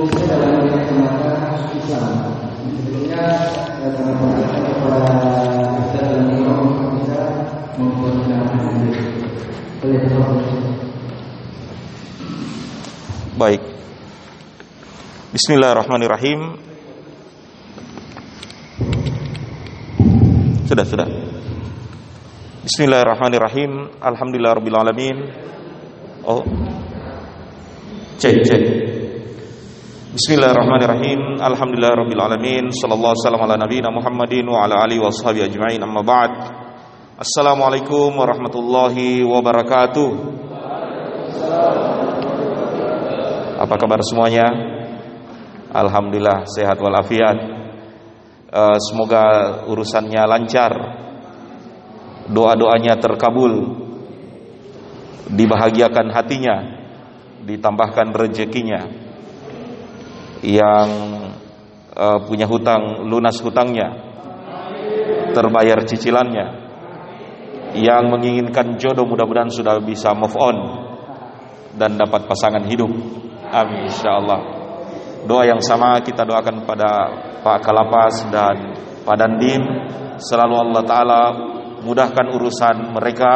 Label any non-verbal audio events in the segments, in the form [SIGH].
khususnya dalam kacamata Islam. Sebetulnya pendapat kepada kita dalam Islam bisa memperkenalkan diri. Boleh Baik. Bismillahirrahmanirrahim. Sudah, sudah. Bismillahirrahmanirrahim. Alhamdulillahirabbil alamin. Oh. Cek, cek. Bismillahirrahmanirrahim. Alhamdulillahirabbil alamin. Sallallahu wasallam ala nabiyina Muhammadin wa ala alihi ajmain. Amma ba'd. Assalamualaikum warahmatullahi wabarakatuh. Apa kabar semuanya? Alhamdulillah sehat walafiat. Uh, semoga urusannya lancar. Doa-doanya terkabul. Dibahagiakan hatinya, ditambahkan rezekinya. Yang uh, punya hutang lunas hutangnya. Terbayar cicilannya. Yang menginginkan jodoh mudah-mudahan sudah bisa move on dan dapat pasangan hidup. Amin insyaallah. Doa yang sama kita doakan pada Pak Kalapas dan Pak Dandim selalu Allah taala mudahkan urusan mereka.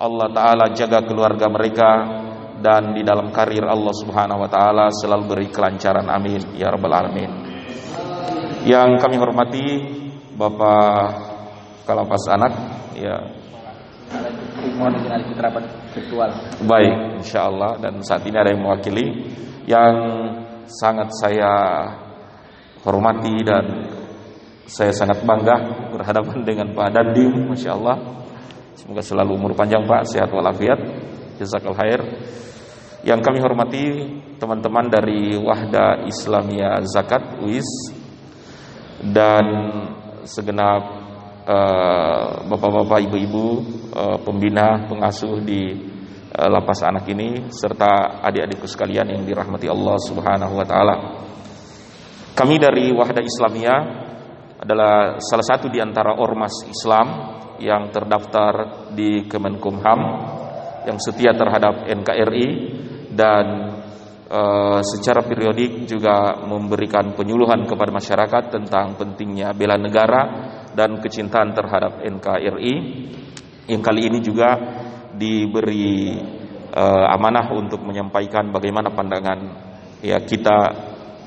Allah taala jaga keluarga mereka dan di dalam karir Allah Subhanahu wa taala selalu beri kelancaran amin ya rabbal alamin. Yang kami hormati Bapak Kalapas anak ya mohon dengan rapat virtual. Baik, insya Allah dan saat ini ada yang mewakili yang sangat saya hormati dan saya sangat bangga berhadapan dengan Pak Dandim, masya Allah. Semoga selalu umur panjang Pak, sehat walafiat. Jazakal khair. Yang kami hormati teman-teman dari Wahda Islamia Zakat UIS dan segenap bapak-bapak, ibu-ibu, pembina, pengasuh di lapas anak ini serta adik-adikku sekalian yang dirahmati Allah Subhanahu wa taala. Kami dari Wahda Islamiyah adalah salah satu di antara ormas Islam yang terdaftar di Kemenkumham yang setia terhadap NKRI dan secara periodik juga memberikan penyuluhan kepada masyarakat tentang pentingnya bela negara dan kecintaan terhadap NKRI yang kali ini juga diberi uh, amanah untuk menyampaikan bagaimana pandangan ya kita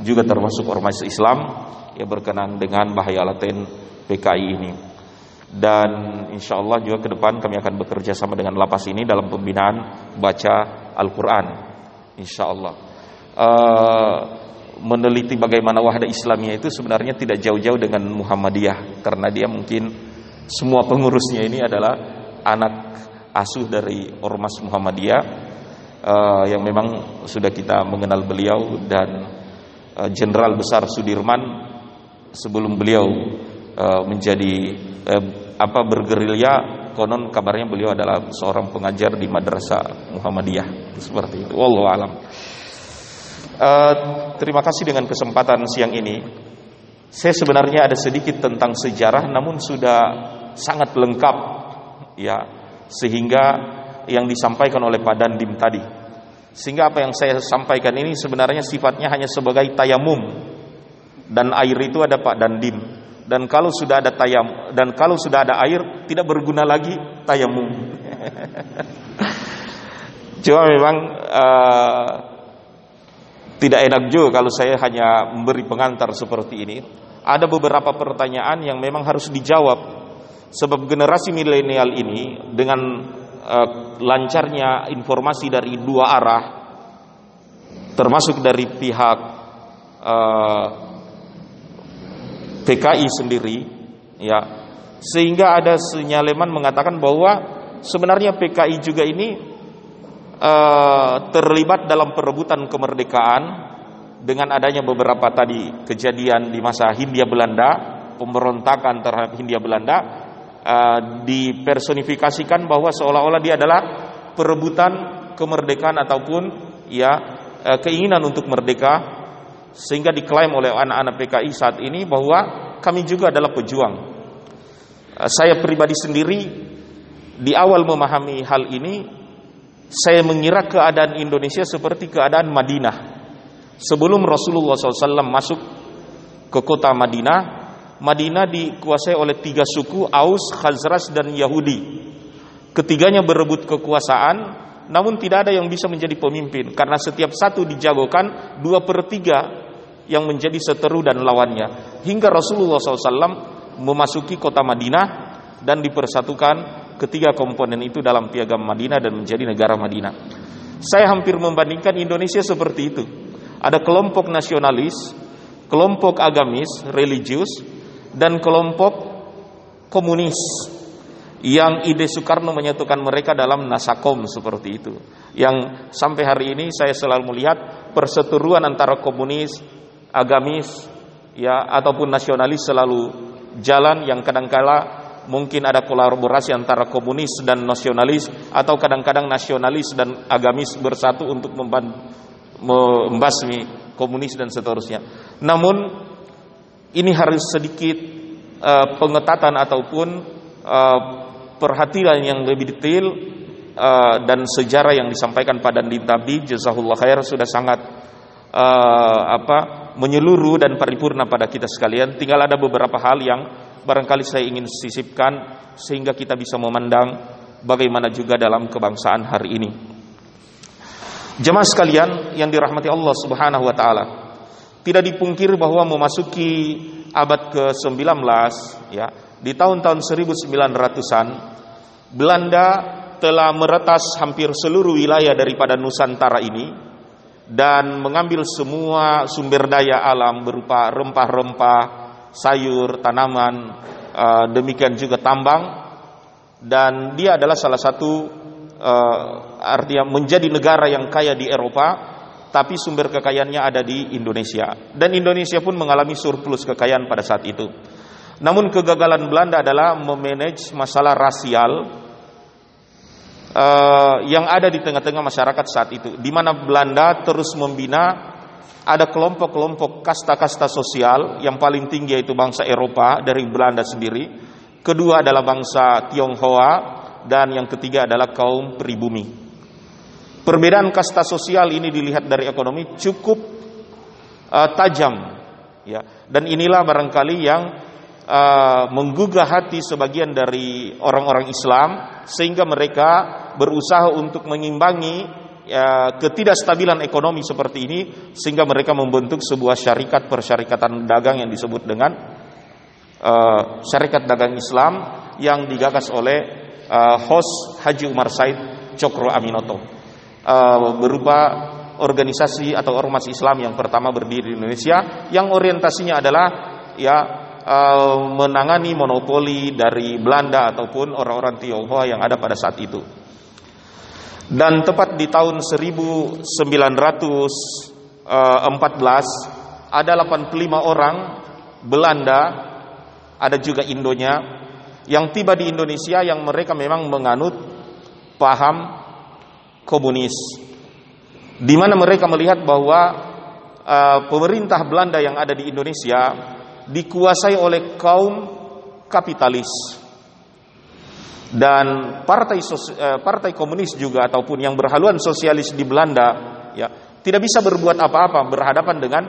juga termasuk ormas Islam yang berkenan dengan bahaya laten PKI ini dan insya Allah juga ke depan kami akan bekerja sama dengan lapas ini dalam pembinaan baca Al-Quran. Insya Allah uh, meneliti bagaimana wahda Islamnya itu sebenarnya tidak jauh-jauh dengan Muhammadiyah karena dia mungkin semua pengurusnya ini adalah anak asuh dari ormas Muhammadiyah uh, yang memang sudah kita mengenal beliau dan Jenderal uh, Besar Sudirman sebelum beliau uh, menjadi uh, apa bergerilya konon kabarnya beliau adalah seorang pengajar di madrasah Muhammadiyah seperti itu wallahu alam Uh, terima kasih dengan kesempatan siang ini. Saya sebenarnya ada sedikit tentang sejarah, namun sudah sangat lengkap, ya, sehingga yang disampaikan oleh Pak Dandim tadi. Sehingga apa yang saya sampaikan ini sebenarnya sifatnya hanya sebagai tayamum dan air itu ada Pak Dandim. Dan kalau sudah ada tayam dan kalau sudah ada air tidak berguna lagi tayamum. [LAUGHS] Cuma memang uh, tidak enak juga kalau saya hanya memberi pengantar seperti ini. Ada beberapa pertanyaan yang memang harus dijawab. Sebab generasi milenial ini dengan uh, lancarnya informasi dari dua arah termasuk dari pihak uh, PKI sendiri ya. Sehingga ada senyaleman mengatakan bahwa sebenarnya PKI juga ini uh, terlibat dalam perebutan kemerdekaan dengan adanya beberapa tadi kejadian di masa Hindia Belanda, pemberontakan terhadap Hindia Belanda uh, dipersonifikasikan bahwa seolah-olah dia adalah perebutan kemerdekaan ataupun ya uh, keinginan untuk merdeka sehingga diklaim oleh anak-anak PKI saat ini bahwa kami juga adalah pejuang. Uh, saya pribadi sendiri di awal memahami hal ini saya mengira keadaan Indonesia seperti keadaan Madinah Sebelum Rasulullah SAW masuk ke kota Madinah, Madinah dikuasai oleh tiga suku Aus, Khazraj dan Yahudi. Ketiganya berebut kekuasaan, namun tidak ada yang bisa menjadi pemimpin karena setiap satu dijagokan dua per tiga yang menjadi seteru dan lawannya. Hingga Rasulullah SAW memasuki kota Madinah dan dipersatukan ketiga komponen itu dalam piagam Madinah dan menjadi negara Madinah. Saya hampir membandingkan Indonesia seperti itu. Ada kelompok nasionalis, kelompok agamis, religius, dan kelompok komunis yang ide Soekarno menyatukan mereka dalam Nasakom seperti itu. Yang sampai hari ini saya selalu melihat perseteruan antara komunis, agamis, ya ataupun nasionalis selalu jalan yang kadangkala mungkin ada kolaborasi antara komunis dan nasionalis atau kadang-kadang nasionalis dan agamis bersatu untuk membasmi komunis dan seterusnya. Namun ini harus sedikit uh, pengetatan ataupun uh, perhatian yang lebih detail uh, dan sejarah yang disampaikan pada Dintabi jazahullah khair sudah sangat uh, apa menyeluruh dan paripurna pada kita sekalian. Tinggal ada beberapa hal yang barangkali saya ingin sisipkan sehingga kita bisa memandang bagaimana juga dalam kebangsaan hari ini. Jemaah sekalian yang dirahmati Allah Subhanahu wa taala. Tidak dipungkir bahwa memasuki abad ke-19 ya, di tahun-tahun 1900-an Belanda telah meretas hampir seluruh wilayah daripada Nusantara ini dan mengambil semua sumber daya alam berupa rempah-rempah, sayur, tanaman, uh, demikian juga tambang dan dia adalah salah satu uh, artinya menjadi negara yang kaya di Eropa tapi sumber kekayaannya ada di Indonesia dan Indonesia pun mengalami surplus kekayaan pada saat itu. Namun kegagalan Belanda adalah memanage masalah rasial uh, yang ada di tengah-tengah masyarakat saat itu, di mana Belanda terus membina ada kelompok-kelompok kasta-kasta sosial yang paling tinggi yaitu bangsa Eropa dari Belanda sendiri. Kedua adalah bangsa Tionghoa dan yang ketiga adalah kaum pribumi. Perbedaan kasta sosial ini dilihat dari ekonomi cukup uh, tajam ya. Dan inilah barangkali yang uh, menggugah hati sebagian dari orang-orang Islam sehingga mereka berusaha untuk mengimbangi ya, ketidakstabilan ekonomi seperti ini sehingga mereka membentuk sebuah syarikat persyarikatan dagang yang disebut dengan uh, syarikat dagang Islam yang digagas oleh uh, host Haji Umar Said Cokro Aminoto. Uh, berupa organisasi atau ormas Islam yang pertama berdiri di Indonesia yang orientasinya adalah ya uh, menangani monopoli dari Belanda ataupun orang-orang Tionghoa yang ada pada saat itu. Dan tepat di tahun 1914 eh, ada 85 orang Belanda, ada juga Indonya yang tiba di Indonesia yang mereka memang menganut paham komunis. Di mana mereka melihat bahwa uh, pemerintah Belanda yang ada di Indonesia dikuasai oleh kaum kapitalis. Dan partai eh, partai komunis juga ataupun yang berhaluan sosialis di Belanda ya tidak bisa berbuat apa-apa berhadapan dengan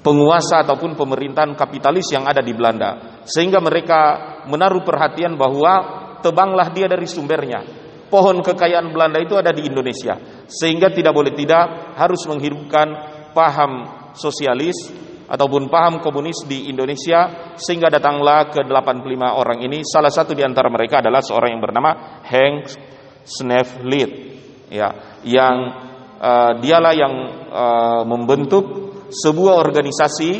penguasa ataupun pemerintahan kapitalis yang ada di Belanda. Sehingga mereka menaruh perhatian bahwa tebanglah dia dari sumbernya. Pohon kekayaan Belanda itu ada di Indonesia. Sehingga tidak boleh tidak harus menghidupkan paham sosialis ataupun paham komunis di Indonesia sehingga datanglah ke 85 orang ini. Salah satu di antara mereka adalah seorang yang bernama Hank Sneflit ya yang uh, dialah yang uh, membentuk sebuah organisasi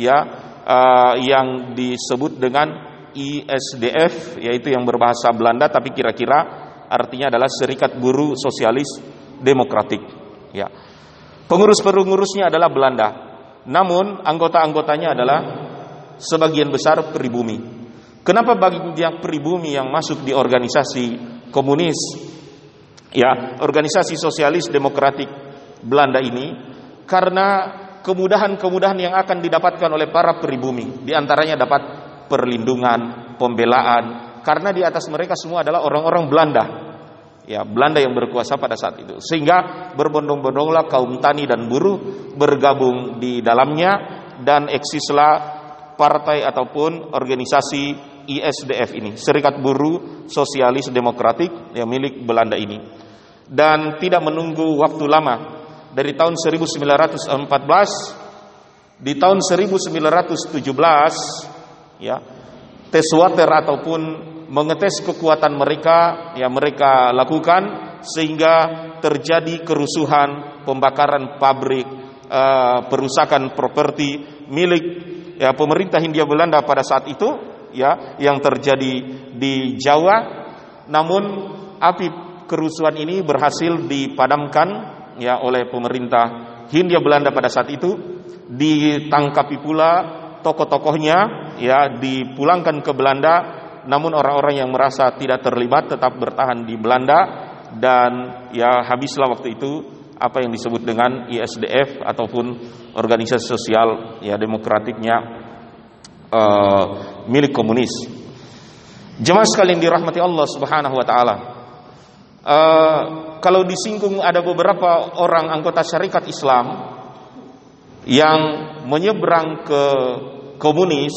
ya uh, yang disebut dengan ISDF yaitu yang berbahasa Belanda tapi kira-kira artinya adalah Serikat Buruh Sosialis Demokratik ya. Pengurus-pengurusnya adalah Belanda namun anggota-anggotanya adalah sebagian besar pribumi. Kenapa bagi yang pribumi yang masuk di organisasi komunis, ya organisasi sosialis demokratik Belanda ini, karena kemudahan-kemudahan yang akan didapatkan oleh para pribumi, di antaranya dapat perlindungan, pembelaan, karena di atas mereka semua adalah orang-orang Belanda, ya Belanda yang berkuasa pada saat itu. Sehingga berbondong-bondonglah kaum tani dan buruh bergabung di dalamnya dan eksislah partai ataupun organisasi ISDF ini. Serikat Buruh Sosialis Demokratik yang milik Belanda ini. Dan tidak menunggu waktu lama dari tahun 1914 di tahun 1917 ya tes water ataupun mengetes kekuatan mereka yang mereka lakukan sehingga terjadi kerusuhan, pembakaran pabrik, uh, perusakan properti milik ya pemerintah Hindia Belanda pada saat itu ya yang terjadi di Jawa. Namun api kerusuhan ini berhasil dipadamkan ya oleh pemerintah Hindia Belanda pada saat itu ditangkapi pula tokoh-tokohnya ya dipulangkan ke Belanda namun orang-orang yang merasa tidak terlibat tetap bertahan di Belanda dan ya habislah waktu itu apa yang disebut dengan ISDF ataupun organisasi sosial ya demokratiknya uh, milik komunis. Jemaah sekalian dirahmati Allah Subhanahu wa taala. Uh, kalau disinggung ada beberapa orang anggota syarikat Islam yang menyeberang ke komunis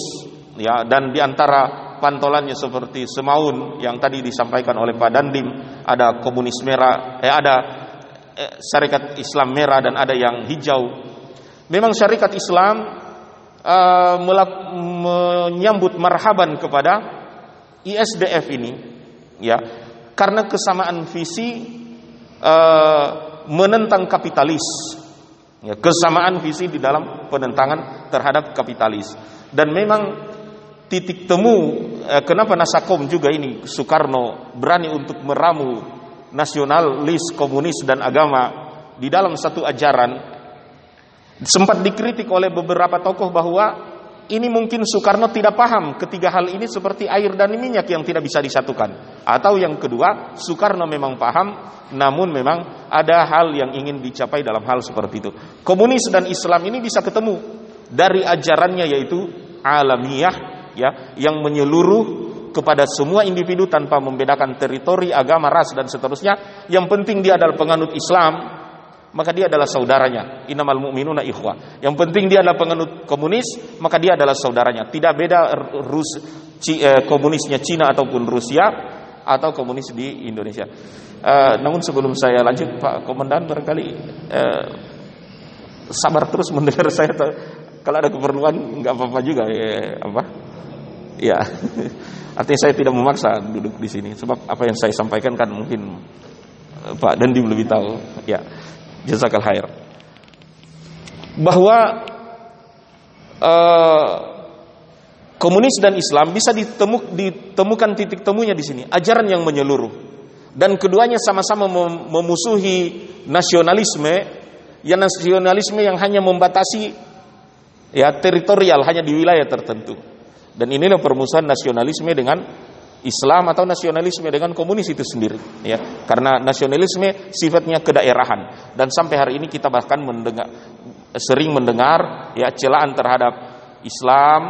ya dan di antara pantolannya seperti Semaun yang tadi disampaikan oleh Pak Dandim. Ada komunis merah eh ada eh, syarikat Islam merah dan ada yang hijau. Memang syarikat Islam uh, menyambut marhaban kepada ISDF ini ya karena kesamaan visi uh, menentang kapitalis. Ya, kesamaan visi di dalam penentangan terhadap kapitalis. Dan memang titik temu eh, kenapa Nasakom juga ini Soekarno berani untuk meramu nasionalis, komunis dan agama di dalam satu ajaran? Sempat dikritik oleh beberapa tokoh bahwa ini mungkin Soekarno tidak paham ketiga hal ini seperti air dan minyak yang tidak bisa disatukan. Atau yang kedua Soekarno memang paham namun memang ada hal yang ingin dicapai dalam hal seperti itu. Komunis dan Islam ini bisa ketemu dari ajarannya yaitu alamiah ya yang menyeluruh kepada semua individu tanpa membedakan teritori, agama, ras dan seterusnya. Yang penting dia adalah penganut Islam, maka dia adalah saudaranya. Innamal mu'minuna ikhwah. Yang penting dia adalah penganut komunis, maka dia adalah saudaranya. Tidak beda Rus eh, komunisnya Cina ataupun Rusia atau komunis di Indonesia. Uh, namun sebelum saya lanjut Pak Komandan barangkali uh, sabar terus mendengar [LAUGHS] saya kalau ada keperluan nggak apa-apa juga ya apa Ya, artinya saya tidak memaksa duduk di sini sebab apa yang saya sampaikan kan mungkin eh, Pak Dandim lebih tahu. Ya, jazakal khair. Bahwa uh, komunis dan Islam bisa ditemuk, ditemukan titik temunya di sini, ajaran yang menyeluruh. Dan keduanya sama-sama memusuhi nasionalisme, yang nasionalisme yang hanya membatasi ya teritorial hanya di wilayah tertentu. Dan inilah permusuhan nasionalisme dengan Islam atau nasionalisme dengan komunis itu sendiri ya. Karena nasionalisme sifatnya kedaerahan. Dan sampai hari ini kita bahkan mendengar sering mendengar ya celaan terhadap Islam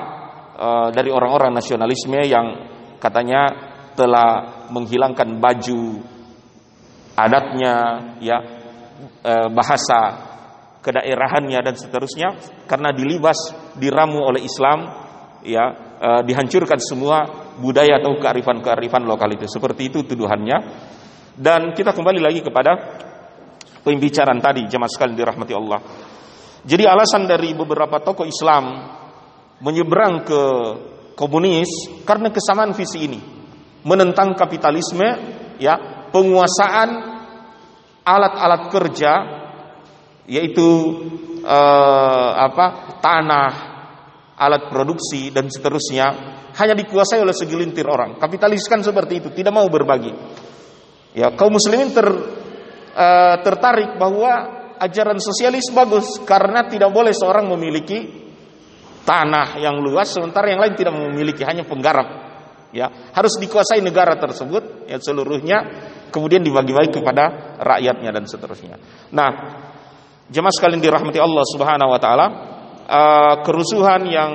uh, dari orang-orang nasionalisme yang katanya telah menghilangkan baju adatnya ya uh, bahasa kedaerahannya dan seterusnya karena dilibas diramu oleh Islam ya uh, dihancurkan semua budaya atau kearifan-kearifan lokal itu. Seperti itu tuduhannya. Dan kita kembali lagi kepada pembicaraan tadi jemaah sekalian dirahmati Allah. Jadi alasan dari beberapa tokoh Islam menyeberang ke komunis karena kesamaan visi ini. Menentang kapitalisme, ya, penguasaan alat-alat kerja yaitu eh, apa? tanah, alat produksi dan seterusnya hanya dikuasai oleh segelintir orang. Kapitalis kan seperti itu, tidak mau berbagi. Ya, kaum muslimin ter, uh, tertarik bahwa ajaran sosialis bagus karena tidak boleh seorang memiliki tanah yang luas sementara yang lain tidak memiliki hanya penggarap. Ya, harus dikuasai negara tersebut ya seluruhnya kemudian dibagi-bagi kepada rakyatnya dan seterusnya. Nah, jemaah sekalian dirahmati Allah Subhanahu wa taala, uh, kerusuhan yang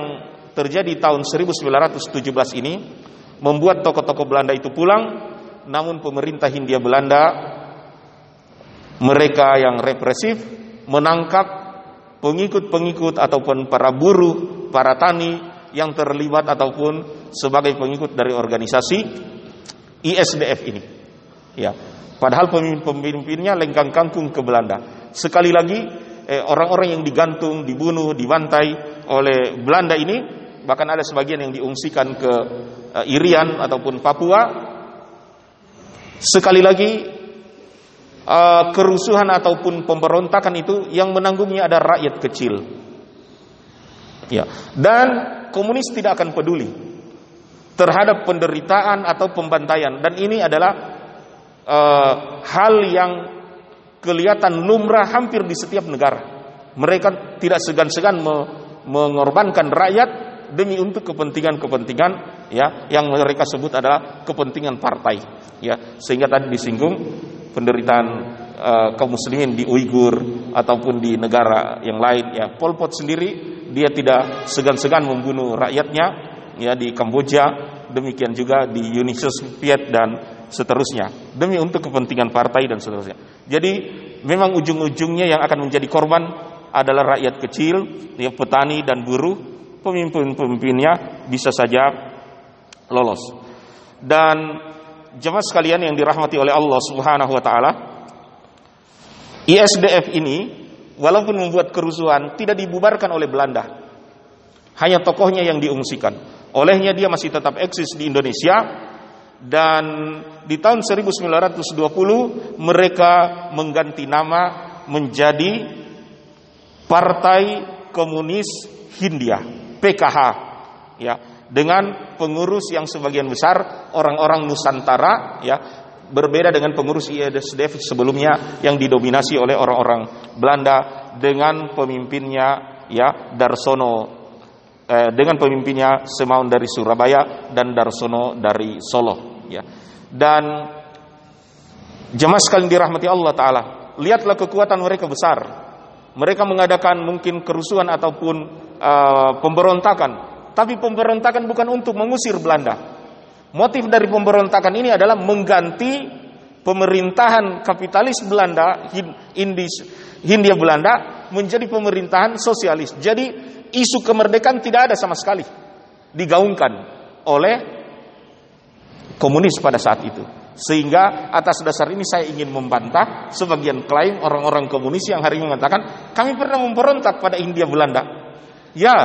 terjadi tahun 1917 ini membuat tokoh-tokoh Belanda itu pulang namun pemerintah Hindia Belanda mereka yang represif menangkap pengikut-pengikut ataupun para buruh, para tani yang terlibat ataupun sebagai pengikut dari organisasi ISDF ini. Ya. Padahal pemimpin-pemimpinnya lengkang kangkung ke Belanda. Sekali lagi eh, orang-orang yang digantung, dibunuh, dibantai oleh Belanda ini bahkan ada sebagian yang diungsikan ke eh, Irian ataupun Papua. Sekali lagi eh, kerusuhan ataupun pemberontakan itu yang menanggungnya ada rakyat kecil. Ya. Dan komunis tidak akan peduli terhadap penderitaan atau pembantaian dan ini adalah uh, hal yang kelihatan lumrah hampir di setiap negara. Mereka tidak segan-segan me mengorbankan rakyat demi untuk kepentingan-kepentingan ya yang mereka sebut adalah kepentingan partai ya. Sehingga tadi disinggung penderitaan uh, kaum muslimin di Uighur ataupun di negara yang lain ya. Pol Pot sendiri dia tidak segan-segan membunuh rakyatnya ya di Kamboja. Demikian juga di Uni Soviet dan seterusnya demi untuk kepentingan partai dan seterusnya jadi memang ujung-ujungnya yang akan menjadi korban adalah rakyat kecil petani dan buruh pemimpin-pemimpinnya bisa saja lolos dan jemaah sekalian yang dirahmati oleh Allah Subhanahu wa taala ISDF ini walaupun membuat kerusuhan tidak dibubarkan oleh Belanda. Hanya tokohnya yang diungsikan. Olehnya dia masih tetap eksis di Indonesia dan di tahun 1920 mereka mengganti nama menjadi Partai Komunis Hindia, PKH. Ya, dengan pengurus yang sebagian besar orang-orang Nusantara ya berbeda dengan pengurus ISDF sebelumnya yang didominasi oleh orang-orang Belanda dengan pemimpinnya ya Darsono eh, dengan pemimpinnya Semaun dari Surabaya dan Darsono dari Solo ya. Dan jemaah sekalian dirahmati Allah taala lihatlah kekuatan mereka besar. Mereka mengadakan mungkin kerusuhan ataupun uh, pemberontakan. Tapi pemberontakan bukan untuk mengusir Belanda. Motif dari pemberontakan ini adalah mengganti pemerintahan kapitalis Belanda, Hindia Belanda menjadi pemerintahan sosialis. Jadi isu kemerdekaan tidak ada sama sekali digaungkan oleh komunis pada saat itu. Sehingga atas dasar ini saya ingin membantah sebagian klaim orang-orang komunis yang hari ini mengatakan kami pernah memberontak pada Hindia Belanda. Ya,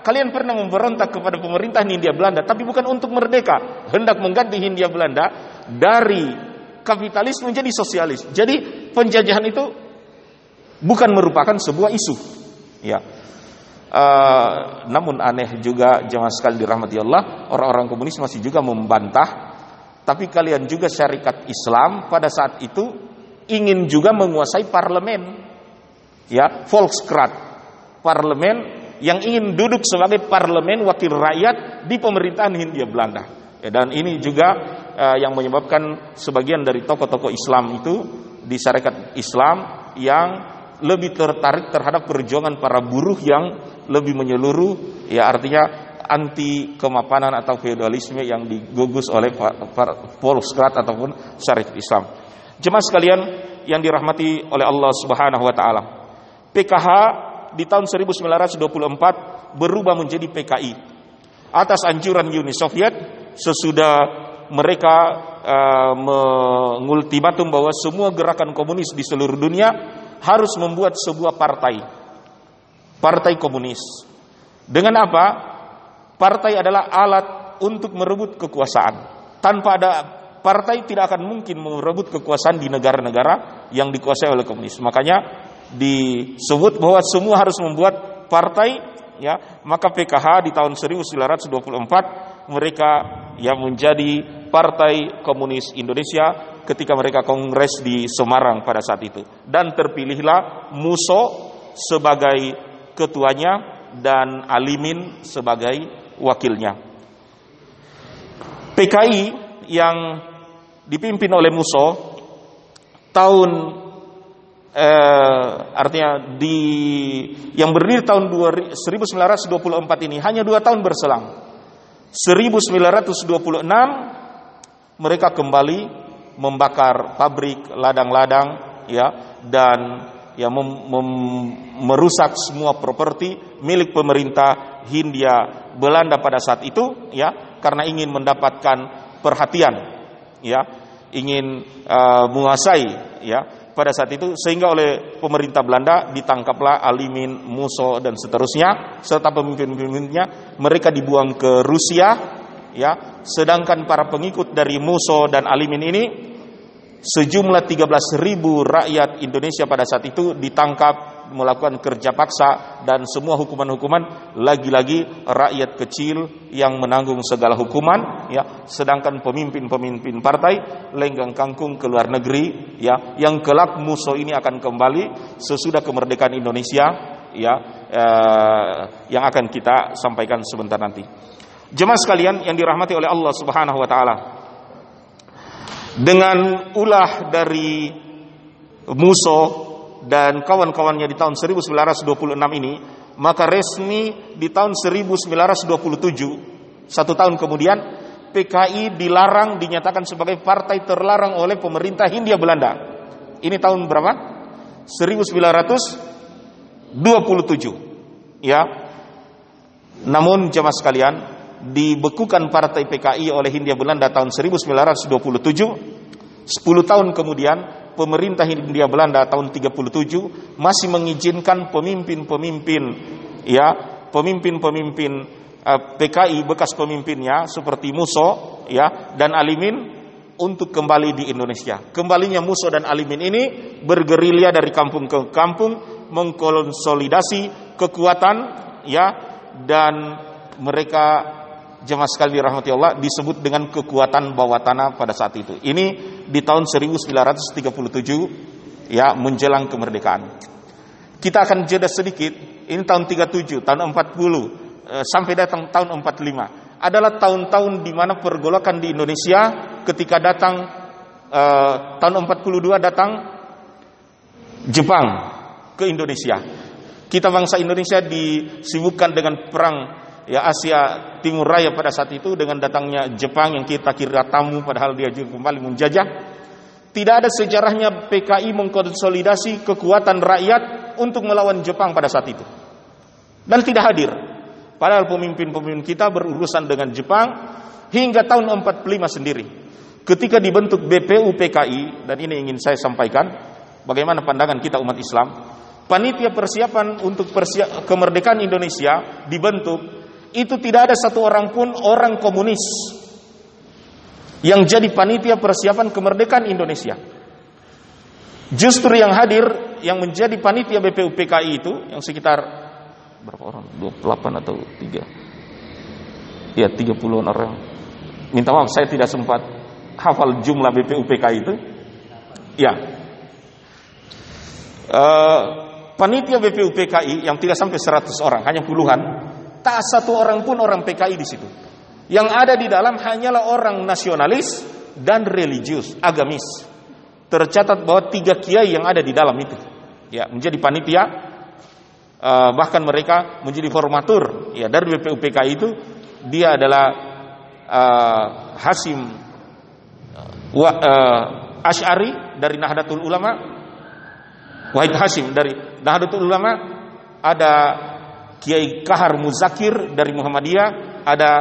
kalian pernah memberontak kepada pemerintahan Hindia Belanda, tapi bukan untuk merdeka, hendak mengganti Hindia Belanda dari kapitalis menjadi sosialis. Jadi penjajahan itu bukan merupakan sebuah isu. Ya. Uh, namun aneh juga jemaah sekali dirahmati Allah, orang-orang komunis masih juga membantah. Tapi kalian juga syarikat Islam pada saat itu ingin juga menguasai parlemen. Ya, Volkskrad. Parlemen yang ingin duduk sebagai parlemen wakil rakyat di pemerintahan Hindia Belanda. Ya, dan ini juga uh, yang menyebabkan sebagian dari tokoh-tokoh Islam itu di syarikat Islam yang lebih tertarik terhadap perjuangan para buruh yang lebih menyeluruh, ya artinya anti kemapanan atau feodalisme yang digugus oleh Volkskrad ataupun syarikat Islam. Jemaah sekalian yang dirahmati oleh Allah Subhanahu wa taala. PKH di tahun 1924 berubah menjadi PKI atas anjuran Uni Soviet sesudah mereka uh, mengultimatum bahwa semua gerakan komunis di seluruh dunia harus membuat sebuah partai. Partai komunis. Dengan apa? Partai adalah alat untuk merebut kekuasaan. Tanpa ada partai tidak akan mungkin merebut kekuasaan di negara-negara yang dikuasai oleh komunis. Makanya disebut bahwa semua harus membuat partai ya. Maka PKH di tahun 1924 mereka yang menjadi Partai Komunis Indonesia ketika mereka kongres di Semarang pada saat itu dan terpilihlah Muso sebagai ketuanya dan Alimin sebagai wakilnya PKI yang dipimpin oleh Muso tahun eh, artinya di yang berdiri tahun 1924 ini hanya dua tahun berselang. 1926 mereka kembali membakar pabrik, ladang-ladang, ya, dan ya mem- mem- merusak semua properti milik pemerintah Hindia Belanda pada saat itu, ya, karena ingin mendapatkan perhatian, ya, ingin uh, menguasai, ya, pada saat itu sehingga oleh pemerintah Belanda ditangkaplah Alimin, Muso dan seterusnya serta pemimpin-pemimpinnya. Mereka dibuang ke Rusia ya. Sedangkan para pengikut dari Muso dan Alimin ini sejumlah 13.000 rakyat Indonesia pada saat itu ditangkap melakukan kerja paksa dan semua hukuman-hukuman lagi-lagi rakyat kecil yang menanggung segala hukuman ya sedangkan pemimpin-pemimpin partai lenggang kangkung ke luar negeri ya yang kelak musuh ini akan kembali sesudah kemerdekaan Indonesia ya eh, yang akan kita sampaikan sebentar nanti. Jemaah sekalian yang dirahmati oleh Allah Subhanahu wa taala. Dengan ulah dari musuh dan kawan-kawannya di tahun 1926 ini, maka resmi di tahun 1927, satu tahun kemudian, PKI dilarang dinyatakan sebagai partai terlarang oleh pemerintah Hindia Belanda. Ini tahun berapa? 1927. Ya. Namun jemaah sekalian, dibekukan partai PKI oleh Hindia Belanda tahun 1927. 10 tahun kemudian pemerintah Hindia Belanda tahun 37 masih mengizinkan pemimpin-pemimpin ya, pemimpin-pemimpin uh, PKI bekas pemimpinnya seperti Muso ya dan Alimin untuk kembali di Indonesia. Kembalinya Muso dan Alimin ini bergerilya dari kampung ke kampung mengkonsolidasi kekuatan ya dan mereka jemaah sekali dirahmati Allah disebut dengan kekuatan bawah tanah pada saat itu. Ini di tahun 1937 ya menjelang kemerdekaan. Kita akan jeda sedikit. Ini tahun 37, tahun 40 eh, sampai datang tahun 45 adalah tahun-tahun di mana pergolakan di Indonesia ketika datang eh, tahun 42 datang Jepang ke Indonesia. Kita bangsa Indonesia disibukkan dengan perang ya Asia Timur Raya pada saat itu dengan datangnya Jepang yang kita kira tamu padahal dia juga kembali menjajah. Tidak ada sejarahnya PKI mengkonsolidasi kekuatan rakyat untuk melawan Jepang pada saat itu. Dan tidak hadir. Padahal pemimpin-pemimpin kita berurusan dengan Jepang hingga tahun 45 sendiri. Ketika dibentuk BPU PKI dan ini ingin saya sampaikan bagaimana pandangan kita umat Islam. Panitia persiapan untuk persiap, kemerdekaan Indonesia dibentuk itu tidak ada satu orang pun orang komunis yang jadi panitia persiapan kemerdekaan Indonesia. Justru yang hadir yang menjadi panitia BPU PKI itu yang sekitar berapa orang? 28 atau 3. Ya, 30-an orang. Minta maaf saya tidak sempat hafal jumlah BPU PKI itu. Ya. Uh, panitia BPU PKI yang tidak sampai 100 orang, hanya puluhan, tak satu orang pun orang PKI di situ. Yang ada di dalam hanyalah orang nasionalis dan religius, agamis. Tercatat bahwa tiga kiai yang ada di dalam itu, ya menjadi panitia, uh, bahkan mereka menjadi formatur. Ya dari BPU PKI itu dia adalah uh, Hasim uh, Ash'ari dari Nahdlatul Ulama, Wahid Hasim dari Nahdlatul Ulama, ada Kiai Kahar Muzakir dari Muhammadiyah, ada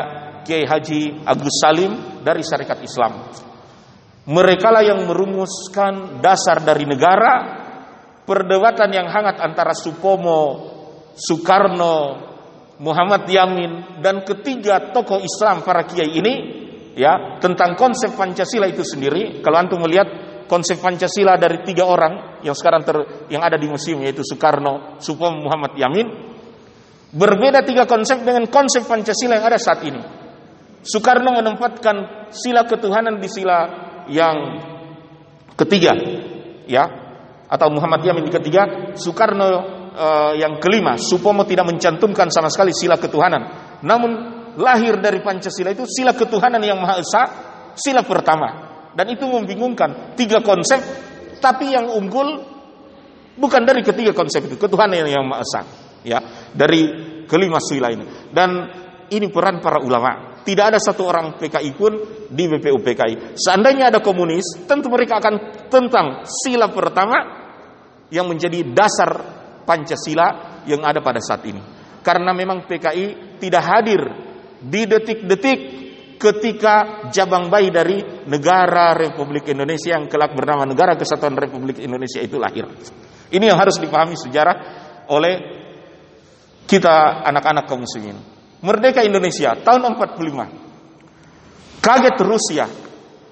Kiai Haji Agus Salim dari Syarikat Islam. Mereka lah yang merumuskan dasar dari negara perdebatan yang hangat antara Supomo, Soekarno, Muhammad Yamin dan ketiga tokoh Islam para kiai ini ya tentang konsep Pancasila itu sendiri. Kalau antum melihat konsep Pancasila dari tiga orang yang sekarang ter, yang ada di museum yaitu Soekarno, Supomo, Muhammad Yamin berbeda tiga konsep dengan konsep Pancasila yang ada saat ini. Soekarno menempatkan sila ketuhanan di sila yang ketiga, ya, atau Muhammad Yamin di ketiga, Soekarno uh, yang kelima. Supomo tidak mencantumkan sama sekali sila ketuhanan. Namun lahir dari Pancasila itu sila ketuhanan yang maha esa, sila pertama. Dan itu membingungkan tiga konsep, tapi yang unggul bukan dari ketiga konsep itu, ketuhanan yang maha esa, ya, dari kelima sila ini. Dan ini peran para ulama tidak ada satu orang PKI pun di BPU PKI. Seandainya ada komunis, tentu mereka akan tentang sila pertama yang menjadi dasar Pancasila yang ada pada saat ini. Karena memang PKI tidak hadir di detik-detik ketika jabang bayi dari negara Republik Indonesia yang kelak bernama Negara Kesatuan Republik Indonesia itu lahir. Ini yang harus dipahami sejarah oleh kita anak-anak kaum muslimin. Merdeka Indonesia tahun 45. Kaget Rusia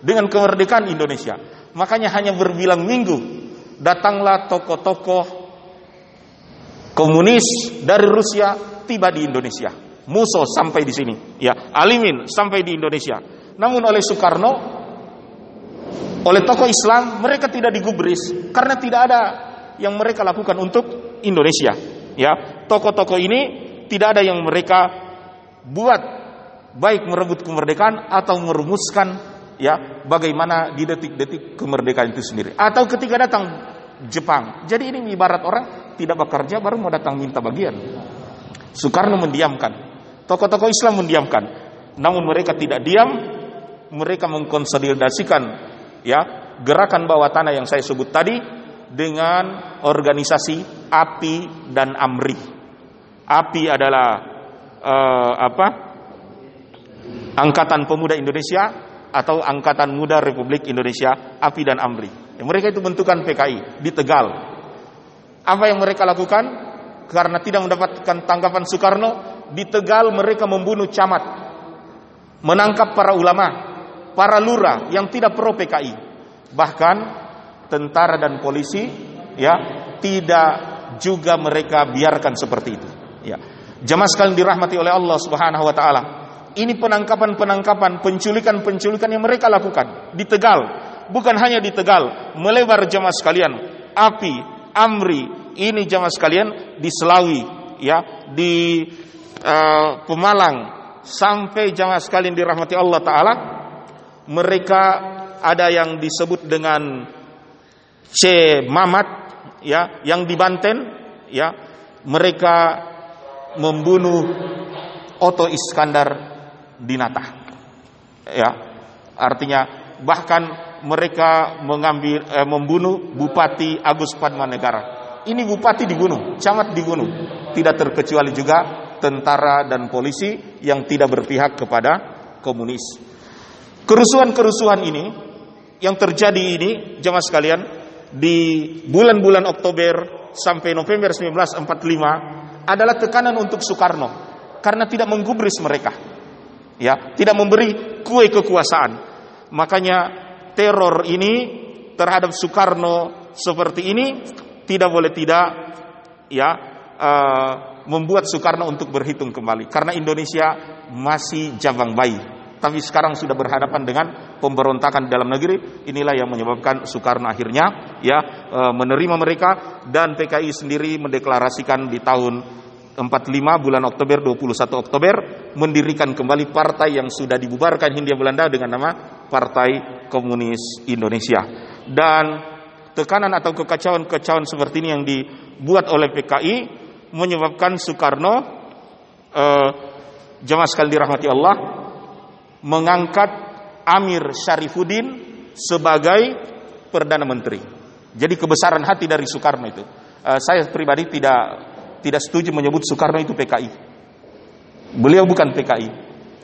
dengan kemerdekaan Indonesia. Makanya hanya berbilang minggu datanglah tokoh-tokoh komunis dari Rusia tiba di Indonesia. Musso sampai di sini, ya, Alimin sampai di Indonesia. Namun oleh Soekarno oleh tokoh Islam mereka tidak digubris karena tidak ada yang mereka lakukan untuk Indonesia. Ya, tokoh-tokoh ini tidak ada yang mereka buat baik merebut kemerdekaan atau merumuskan ya bagaimana di detik-detik kemerdekaan itu sendiri atau ketika datang Jepang. Jadi ini ibarat orang tidak bekerja baru mau datang minta bagian. Soekarno mendiamkan. Tokoh-tokoh Islam mendiamkan. Namun mereka tidak diam, mereka mengkonsolidasikan ya gerakan bawah tanah yang saya sebut tadi dengan organisasi API dan AMRI. API adalah uh, apa? Angkatan Pemuda Indonesia atau Angkatan Muda Republik Indonesia, API dan AMRI. Ya, mereka itu bentukan PKI di Tegal. Apa yang mereka lakukan? Karena tidak mendapatkan tanggapan Soekarno, di Tegal mereka membunuh camat, menangkap para ulama, para lurah yang tidak pro PKI. Bahkan tentara dan polisi ya tidak juga mereka biarkan seperti itu. Ya. Jamaah sekalian dirahmati oleh Allah Subhanahu wa taala. Ini penangkapan-penangkapan, penculikan-penculikan yang mereka lakukan di Tegal. Bukan hanya di Tegal, melebar jamaah sekalian. Api, Amri, ini jamaah sekalian di Selawi, ya, di uh, Pemalang, sampai jamaah sekalian dirahmati Allah Taala. Mereka ada yang disebut dengan C Mamat, ya, yang di Banten, ya, mereka membunuh Oto Iskandar Dinata. Ya, artinya bahkan mereka mengambil eh, membunuh Bupati Agus Padmanegara. Ini bupati dibunuh, camat dibunuh. Tidak terkecuali juga tentara dan polisi yang tidak berpihak kepada komunis. Kerusuhan-kerusuhan ini yang terjadi ini jemaah sekalian di bulan-bulan Oktober sampai November 1945 adalah tekanan untuk Soekarno karena tidak menggubris mereka. Ya tidak memberi kue kekuasaan. Makanya teror ini terhadap Soekarno seperti ini tidak boleh tidak ya uh, membuat Soekarno untuk berhitung kembali. Karena Indonesia masih jabang bayi tapi sekarang sudah berhadapan dengan pemberontakan dalam negeri. Inilah yang menyebabkan Soekarno akhirnya ya uh, menerima mereka. Dan PKI sendiri mendeklarasikan di tahun 45 bulan Oktober 21 Oktober mendirikan kembali partai yang sudah dibubarkan Hindia Belanda dengan nama Partai Komunis Indonesia. Dan tekanan atau kekacauan-kekacauan seperti ini yang dibuat oleh PKI menyebabkan Soekarno eh, jemaah sekali dirahmati Allah mengangkat Amir Syarifuddin sebagai perdana menteri. Jadi kebesaran hati dari Soekarno itu. Eh, saya pribadi tidak tidak setuju menyebut Soekarno itu PKI. Beliau bukan PKI,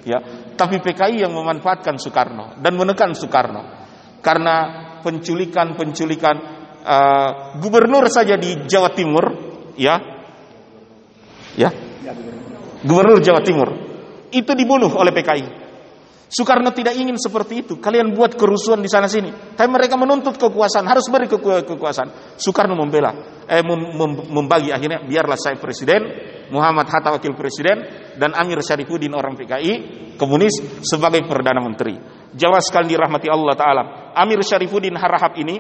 ya, tapi PKI yang memanfaatkan Soekarno dan menekan Soekarno karena penculikan-penculikan uh, gubernur saja di Jawa Timur, ya, ya, gubernur Jawa Timur itu dibunuh oleh PKI. Soekarno tidak ingin seperti itu. Kalian buat kerusuhan di sana sini. Tapi mereka menuntut kekuasaan, harus beri kekuasaan. Soekarno membela, eh mem mem membagi akhirnya biarlah saya presiden, Muhammad Hatta wakil presiden dan Amir Syarifuddin orang PKI komunis sebagai perdana menteri. Jawa sekali dirahmati Allah taala. Amir Syarifuddin Harahap ini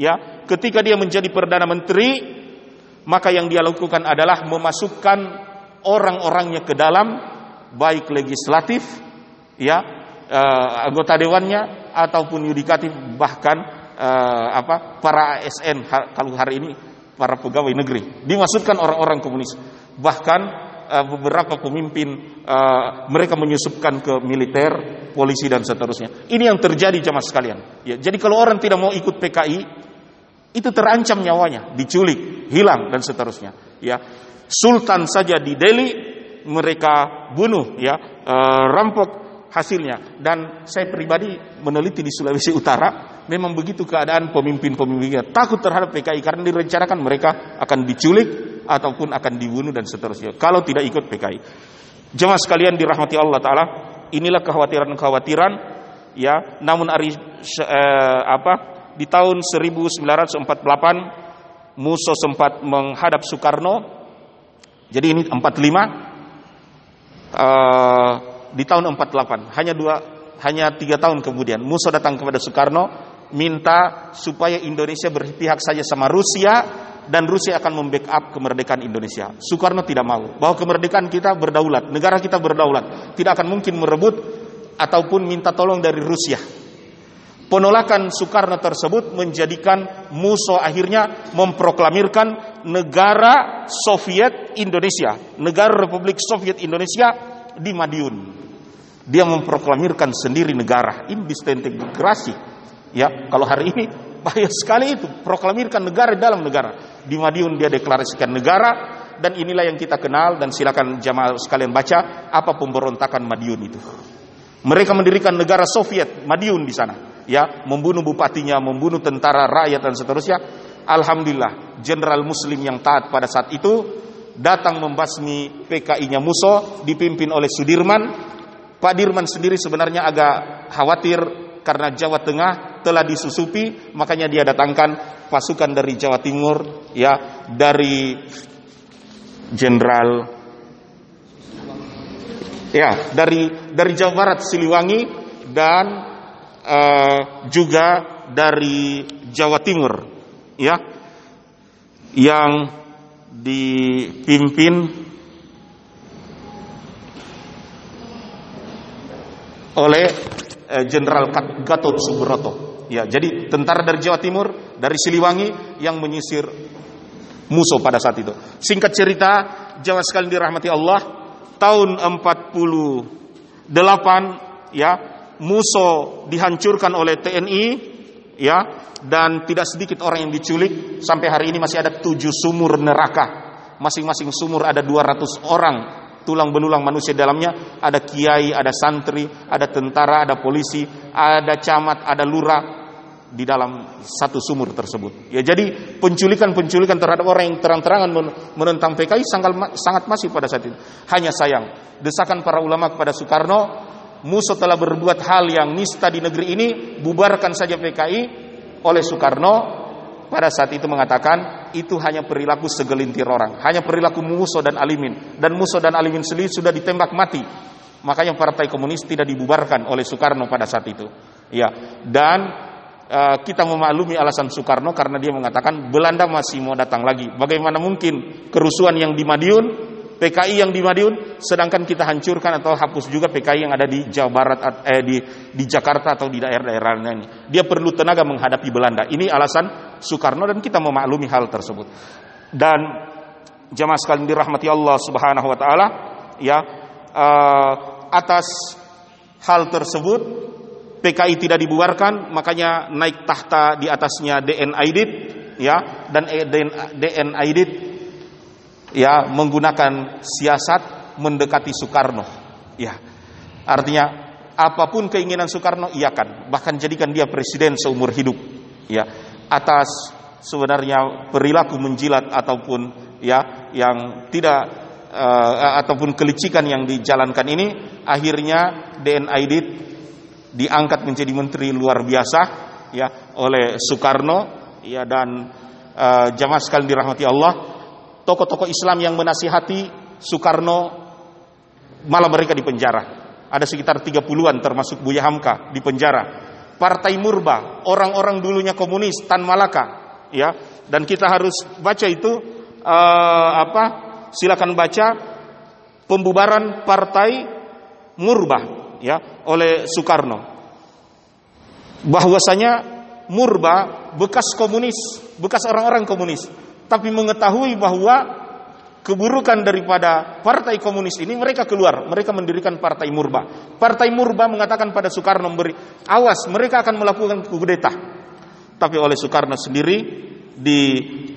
ya, ketika dia menjadi perdana menteri, maka yang dia lakukan adalah memasukkan orang-orangnya ke dalam baik legislatif ya uh, anggota dewannya ataupun yudikatif bahkan uh, apa para ASN kalau hari ini para pegawai negeri dimaksudkan orang-orang komunis bahkan uh, beberapa pemimpin uh, mereka menyusupkan ke militer, polisi dan seterusnya. Ini yang terjadi jamaah sekalian. Ya, jadi kalau orang tidak mau ikut PKI, itu terancam nyawanya, diculik, hilang dan seterusnya. Ya, Sultan saja di Delhi mereka bunuh, ya, rampok hasilnya. Dan saya pribadi meneliti di Sulawesi Utara, memang begitu keadaan pemimpin-pemimpinnya takut terhadap PKI karena direncanakan mereka akan diculik ataupun akan dibunuh dan seterusnya kalau tidak ikut PKI. Jemaah sekalian dirahmati Allah taala, inilah kekhawatiran-kekhawatiran ya, namun hari eh, apa di tahun 1948 Muso sempat menghadap Soekarno. Jadi ini 45 eh, di tahun 48 hanya dua hanya tiga tahun kemudian Muso datang kepada Soekarno minta supaya Indonesia berpihak saja sama Rusia dan Rusia akan membackup kemerdekaan Indonesia. Soekarno tidak mau bahwa kemerdekaan kita berdaulat, negara kita berdaulat, tidak akan mungkin merebut ataupun minta tolong dari Rusia. Penolakan Soekarno tersebut menjadikan Musso akhirnya memproklamirkan negara Soviet Indonesia, negara Republik Soviet Indonesia di Madiun. Dia memproklamirkan sendiri negara, disintegrasi. Ya, kalau hari ini [LAUGHS] bahaya sekali itu, proklamirkan negara dalam negara. Di Madiun dia deklarasikan negara dan inilah yang kita kenal dan silakan jamaah sekalian baca apa pemberontakan Madiun itu. Mereka mendirikan negara Soviet Madiun di sana, ya, membunuh bupatinya, membunuh tentara rakyat dan seterusnya. Alhamdulillah, jenderal muslim yang taat pada saat itu datang membasmi PKI-nya Muso dipimpin oleh Sudirman. Pak Dirman sendiri sebenarnya agak khawatir karena Jawa Tengah telah disusupi, makanya dia datangkan pasukan dari Jawa Timur, ya, dari Jenderal ya, dari dari Jawa Barat Siliwangi dan uh, juga dari Jawa Timur, ya, yang dipimpin oleh Jenderal Gatot Subroto. Ya, jadi tentara dari Jawa Timur, dari Siliwangi yang menyisir musuh pada saat itu. Singkat cerita, Jawa sekali dirahmati Allah, tahun 48 ya, musuh dihancurkan oleh TNI ya, dan tidak sedikit orang yang diculik sampai hari ini masih ada tujuh sumur neraka. Masing-masing sumur ada 200 orang tulang belulang manusia dalamnya ada kiai, ada santri, ada tentara, ada polisi, ada camat, ada lurah di dalam satu sumur tersebut. Ya jadi penculikan-penculikan terhadap orang yang terang-terangan menentang PKI sangat sangat masif pada saat itu. Hanya sayang, desakan para ulama kepada Soekarno, Musuh telah berbuat hal yang nista di negeri ini, bubarkan saja PKI oleh Soekarno pada saat itu mengatakan itu hanya perilaku segelintir orang, hanya perilaku Muso dan Alimin dan Muso dan Alimin sendiri sudah ditembak mati. Makanya Partai Komunis tidak dibubarkan oleh Soekarno pada saat itu. Ya, dan uh, kita memaklumi alasan Soekarno karena dia mengatakan Belanda masih mau datang lagi. Bagaimana mungkin kerusuhan yang di Madiun PKI yang di Madiun, sedangkan kita hancurkan atau hapus juga PKI yang ada di Jawa Barat, eh, di, di Jakarta atau di daerah-daerah lain. Dia perlu tenaga menghadapi Belanda. Ini alasan Soekarno dan kita memaklumi hal tersebut. Dan jamaah sekalian dirahmati Allah Subhanahu Wa Taala, ya uh, atas hal tersebut PKI tidak dibubarkan, makanya naik tahta di atasnya DN Aidit, ya dan DN Aidit ya menggunakan siasat mendekati Soekarno. Ya. Artinya apa pun keinginan Soekarno iakan, bahkan jadikan dia presiden seumur hidup. Ya. Atas sebenarnya perilaku menjilat ataupun ya yang tidak uh, ataupun kelicikan yang dijalankan ini akhirnya DN Aidit diangkat menjadi menteri luar biasa ya oleh Soekarno ya dan uh, jamaah sekalian dirahmati Allah tokoh-tokoh Islam yang menasihati Soekarno malah mereka di penjara. Ada sekitar 30-an termasuk Buya Hamka di penjara. Partai Murba, orang-orang dulunya komunis Tan Malaka, ya. Dan kita harus baca itu uh, apa? Silakan baca pembubaran Partai Murba ya oleh Soekarno. Bahwasanya Murba bekas komunis, bekas orang-orang komunis tapi mengetahui bahwa keburukan daripada partai komunis ini mereka keluar, mereka mendirikan partai Murba. Partai Murba mengatakan pada Soekarno memberi awas mereka akan melakukan kudeta. Tapi oleh Soekarno sendiri di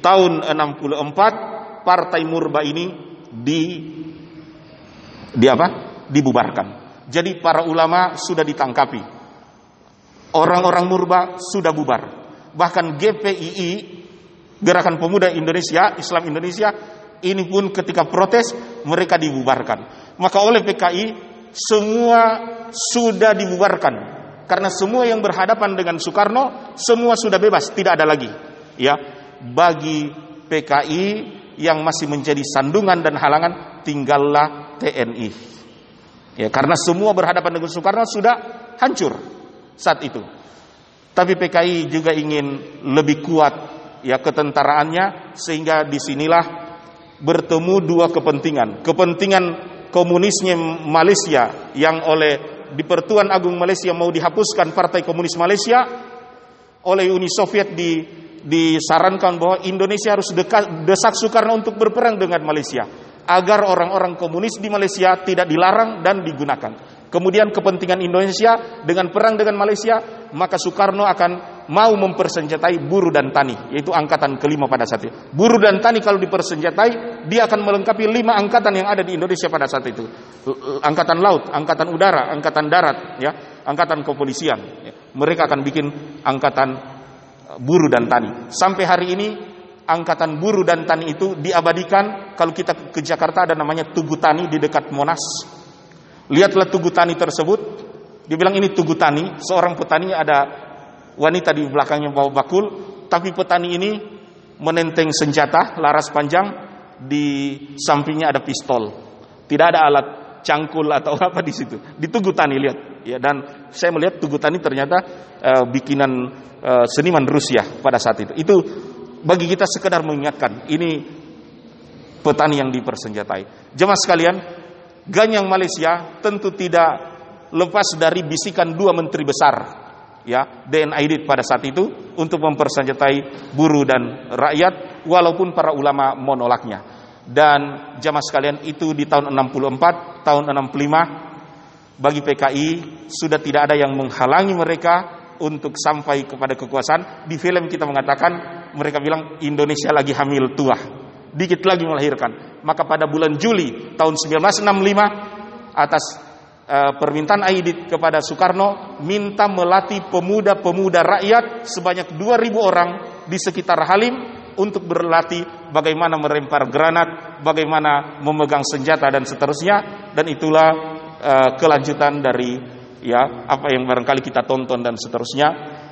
tahun 64 partai Murba ini di di apa? dibubarkan. Jadi para ulama sudah ditangkapi. Orang-orang Murba sudah bubar. Bahkan GPII Gerakan Pemuda Indonesia, Islam Indonesia ini pun ketika protes mereka dibubarkan. Maka oleh PKI semua sudah dibubarkan karena semua yang berhadapan dengan Soekarno semua sudah bebas, tidak ada lagi. Ya, bagi PKI yang masih menjadi sandungan dan halangan tinggallah TNI. Ya, karena semua berhadapan dengan Soekarno sudah hancur saat itu. Tapi PKI juga ingin lebih kuat ya ketentaraannya sehingga di sinilah bertemu dua kepentingan. Kepentingan komunisnya Malaysia yang oleh di Pertuan Agung Malaysia mau dihapuskan Partai Komunis Malaysia oleh Uni Soviet di disarankan bahwa Indonesia harus dekat, desak Soekarno untuk berperang dengan Malaysia agar orang-orang komunis di Malaysia tidak dilarang dan digunakan. Kemudian kepentingan Indonesia dengan perang dengan Malaysia, maka Soekarno akan mau mempersenjatai buruh dan tani, yaitu angkatan kelima pada saat itu. Buruh dan tani kalau dipersenjatai, dia akan melengkapi lima angkatan yang ada di Indonesia pada saat itu. Angkatan laut, angkatan udara, angkatan darat, ya, angkatan kepolisian. Ya. Mereka akan bikin angkatan buruh dan tani. Sampai hari ini angkatan buruh dan tani itu diabadikan kalau kita ke Jakarta ada namanya Tugu Tani di dekat Monas Lihatlah tugu tani tersebut. Dibilang ini tugu tani, seorang petani ada wanita di belakangnya bawa bakul, tapi petani ini menenteng senjata laras panjang di sampingnya ada pistol. Tidak ada alat cangkul atau [LAUGHS] apa di situ. Di tugu tani lihat. Ya dan saya melihat tugu tani ternyata uh, bikinan uh, seniman Rusia pada saat itu. Itu bagi kita sekedar mengingatkan ini petani yang dipersenjatai. Jemaah sekalian, Ganyang Malaysia tentu tidak lepas dari bisikan dua menteri besar ya DNID pada saat itu untuk mempersenjatai buruh dan rakyat walaupun para ulama menolaknya dan jamaah sekalian itu di tahun 64 tahun 65 bagi PKI sudah tidak ada yang menghalangi mereka untuk sampai kepada kekuasaan. Di film kita mengatakan mereka bilang Indonesia lagi hamil tua dikit lagi melahirkan. Maka pada bulan Juli tahun 1965 atas uh, permintaan Aidit kepada Soekarno minta melatih pemuda-pemuda rakyat sebanyak 2000 orang di sekitar Halim untuk berlatih bagaimana merempar granat, bagaimana memegang senjata dan seterusnya dan itulah uh, kelanjutan dari ya apa yang barangkali kita tonton dan seterusnya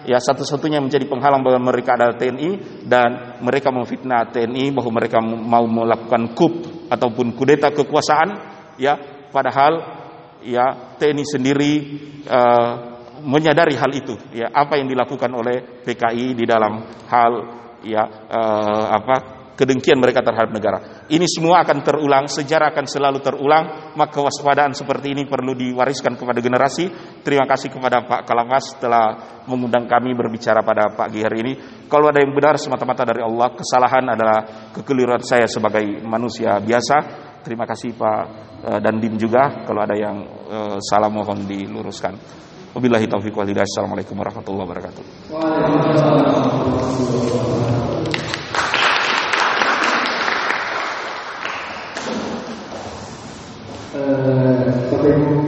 ya satu-satunya menjadi penghalang bagi mereka adalah TNI dan mereka memfitnah TNI bahwa mereka mau melakukan kup ataupun kudeta kekuasaan ya. Padahal ya TNI sendiri uh, menyadari hal itu ya. Apa yang dilakukan oleh PKI di dalam hal ya uh, apa kedengkian mereka terhadap negara. Ini semua akan terulang, sejarah akan selalu terulang, maka kewaspadaan seperti ini perlu diwariskan kepada generasi. Terima kasih kepada Pak Kalamas telah mengundang kami berbicara pada pagi hari ini. Kalau ada yang benar semata-mata dari Allah, kesalahan adalah kekeliruan saya sebagai manusia biasa. Terima kasih Pak eh, dan Dim juga kalau ada yang uh, salah mohon diluruskan. Wabillahi taufiq walhidayah. Assalamualaikum warahmatullahi warahmatullahi wabarakatuh. آه، فقد